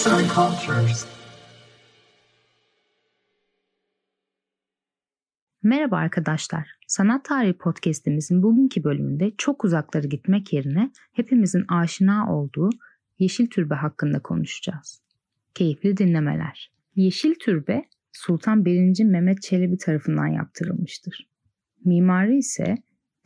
Arts and Cultures. Merhaba arkadaşlar. Sanat Tarihi Podcast'imizin bugünkü bölümünde çok uzakları gitmek yerine hepimizin aşina olduğu Yeşil Türbe hakkında konuşacağız. Keyifli dinlemeler. Yeşil Türbe Sultan 1. Mehmet Çelebi tarafından yaptırılmıştır. Mimarı ise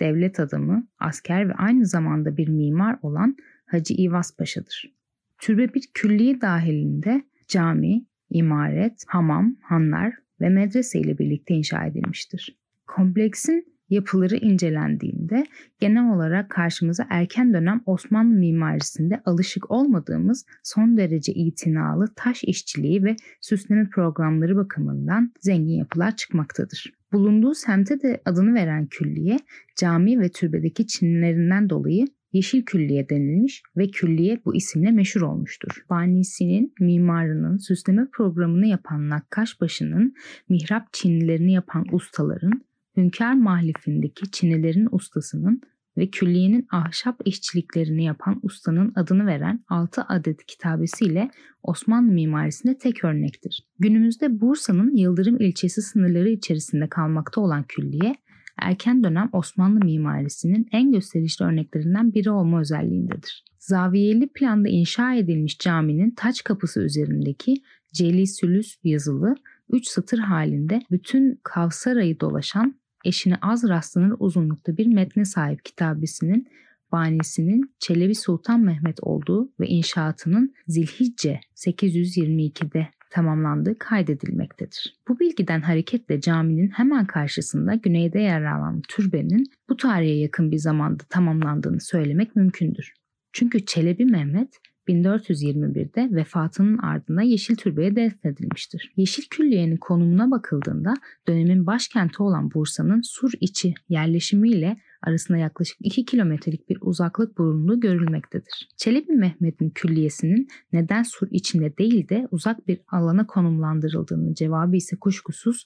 devlet adamı, asker ve aynı zamanda bir mimar olan Hacı İvas Paşa'dır. Türbe bir külliye dahilinde cami, imaret, hamam, hanlar ve medrese ile birlikte inşa edilmiştir. Kompleksin yapıları incelendiğinde genel olarak karşımıza erken dönem Osmanlı mimarisinde alışık olmadığımız son derece itinalı taş işçiliği ve süsleme programları bakımından zengin yapılar çıkmaktadır. Bulunduğu semte de adını veren külliye cami ve türbedeki çinlerinden dolayı Yeşil Külliye denilmiş ve külliye bu isimle meşhur olmuştur. Banisinin, mimarının, süsleme programını yapan nakkaşbaşının, mihrap çinilerini yapan ustaların, Hünkar Mahlifindeki çinilerin ustasının ve külliyenin ahşap işçiliklerini yapan ustanın adını veren 6 adet kitabesiyle Osmanlı mimarisinde tek örnektir. Günümüzde Bursa'nın Yıldırım ilçesi sınırları içerisinde kalmakta olan külliye, erken dönem Osmanlı mimarisinin en gösterişli örneklerinden biri olma özelliğindedir. Zaviyeli planda inşa edilmiş caminin taç kapısı üzerindeki Celi Sülüs yazılı 3 satır halinde bütün Kavsaray'ı dolaşan eşine az rastlanır uzunlukta bir metne sahip kitabesinin banisinin Çelebi Sultan Mehmet olduğu ve inşaatının Zilhicce 822'de tamamlandığı kaydedilmektedir. Bu bilgiden hareketle caminin hemen karşısında güneyde yer alan türbenin bu tarihe yakın bir zamanda tamamlandığını söylemek mümkündür. Çünkü Çelebi Mehmet 1421'de vefatının ardında Yeşil Türbe'ye defnedilmiştir. Yeşil Külliye'nin konumuna bakıldığında dönemin başkenti olan Bursa'nın Sur içi yerleşimiyle arasında yaklaşık 2 kilometrelik bir uzaklık bulunduğu görülmektedir. Çelebi Mehmet'in külliyesinin neden Sur içinde değil de uzak bir alana konumlandırıldığını cevabı ise kuşkusuz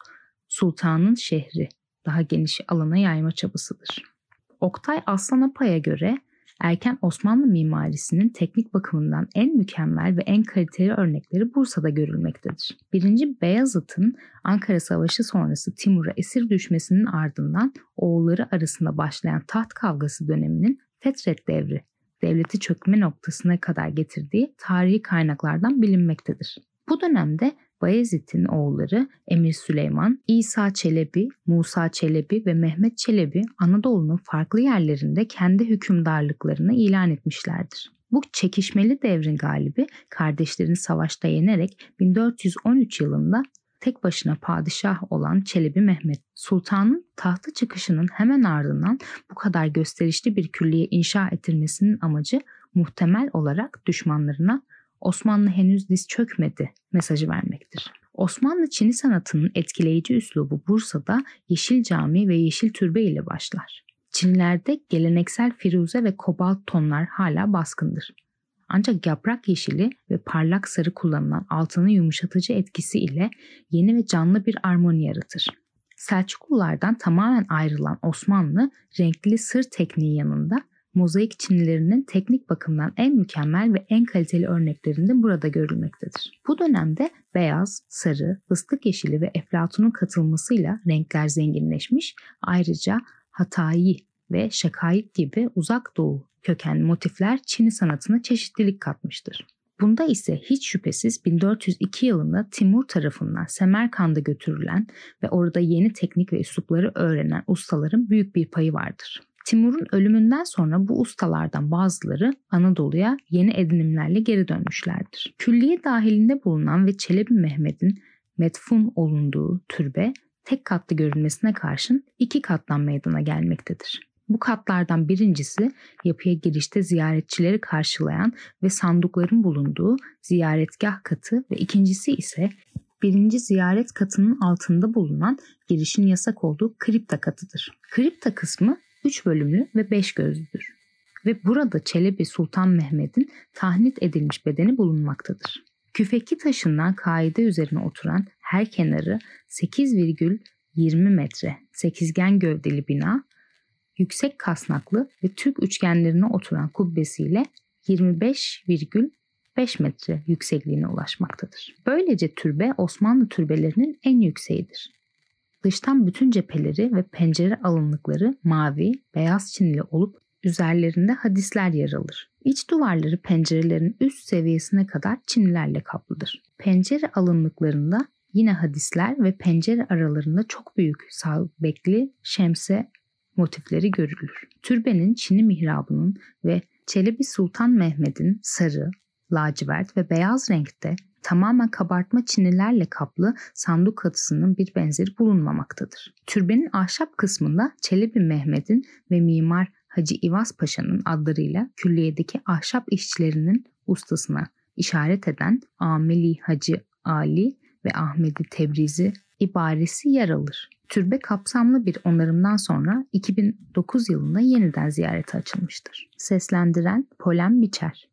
sultanın şehri daha geniş alana yayma çabasıdır. Oktay Aslanapay'a göre erken Osmanlı mimarisinin teknik bakımından en mükemmel ve en kaliteli örnekleri Bursa'da görülmektedir. 1. Beyazıt'ın Ankara Savaşı sonrası Timur'a esir düşmesinin ardından oğulları arasında başlayan taht kavgası döneminin Fetret devri devleti çökme noktasına kadar getirdiği tarihi kaynaklardan bilinmektedir. Bu dönemde Bayezid'in oğulları Emir Süleyman, İsa Çelebi, Musa Çelebi ve Mehmet Çelebi Anadolu'nun farklı yerlerinde kendi hükümdarlıklarını ilan etmişlerdir. Bu çekişmeli devrin galibi kardeşlerini savaşta yenerek 1413 yılında tek başına padişah olan Çelebi Mehmet. Sultanın tahta çıkışının hemen ardından bu kadar gösterişli bir külliye inşa ettirmesinin amacı muhtemel olarak düşmanlarına Osmanlı henüz diz çökmedi mesajı vermektir. Osmanlı Çini sanatının etkileyici üslubu Bursa'da Yeşil Cami ve Yeşil Türbe ile başlar. Çinlerde geleneksel firuze ve kobalt tonlar hala baskındır. Ancak yaprak yeşili ve parlak sarı kullanılan altının yumuşatıcı etkisi ile yeni ve canlı bir armoni yaratır. Selçuklulardan tamamen ayrılan Osmanlı renkli sır tekniği yanında mozaik çinilerinin teknik bakımdan en mükemmel ve en kaliteli örneklerinde burada görülmektedir. Bu dönemde beyaz, sarı, fıstık yeşili ve eflatunun katılmasıyla renkler zenginleşmiş, ayrıca hatayi ve şakayık gibi uzak doğu kökenli motifler Çin'i sanatına çeşitlilik katmıştır. Bunda ise hiç şüphesiz 1402 yılında Timur tarafından Semerkand'a götürülen ve orada yeni teknik ve üslupları öğrenen ustaların büyük bir payı vardır. Timur'un ölümünden sonra bu ustalardan bazıları Anadolu'ya yeni edinimlerle geri dönmüşlerdir. Külliye dahilinde bulunan ve Çelebi Mehmet'in metfun olunduğu türbe tek katlı görünmesine karşın iki kattan meydana gelmektedir. Bu katlardan birincisi yapıya girişte ziyaretçileri karşılayan ve sandıkların bulunduğu ziyaretgah katı ve ikincisi ise birinci ziyaret katının altında bulunan girişin yasak olduğu kripta katıdır. Kripta kısmı 3 bölümlü ve 5 gözlüdür. Ve burada Çelebi Sultan Mehmet'in tahnit edilmiş bedeni bulunmaktadır. Küfeki taşından kaide üzerine oturan her kenarı 8,20 metre sekizgen gövdeli bina, yüksek kasnaklı ve Türk üçgenlerine oturan kubbesiyle 25,5 75 metre yüksekliğine ulaşmaktadır. Böylece türbe Osmanlı türbelerinin en yükseğidir. Dıştan bütün cepheleri ve pencere alınlıkları mavi, beyaz çinili olup üzerlerinde hadisler yer alır. İç duvarları pencerelerin üst seviyesine kadar çinilerle kaplıdır. Pencere alınlıklarında yine hadisler ve pencere aralarında çok büyük sabekli şemse motifleri görülür. Türbenin Çin'i mihrabının ve Çelebi Sultan Mehmet'in sarı, lacivert ve beyaz renkte tamamen kabartma çinilerle kaplı sandık katısının bir benzeri bulunmamaktadır. Türbenin ahşap kısmında Çelebi Mehmet'in ve mimar Hacı İvaz Paşa'nın adlarıyla külliyedeki ahşap işçilerinin ustasına işaret eden Ameli Hacı Ali ve Ahmedi Tebrizi ibaresi yer alır. Türbe kapsamlı bir onarımdan sonra 2009 yılında yeniden ziyarete açılmıştır. Seslendiren Polen Biçer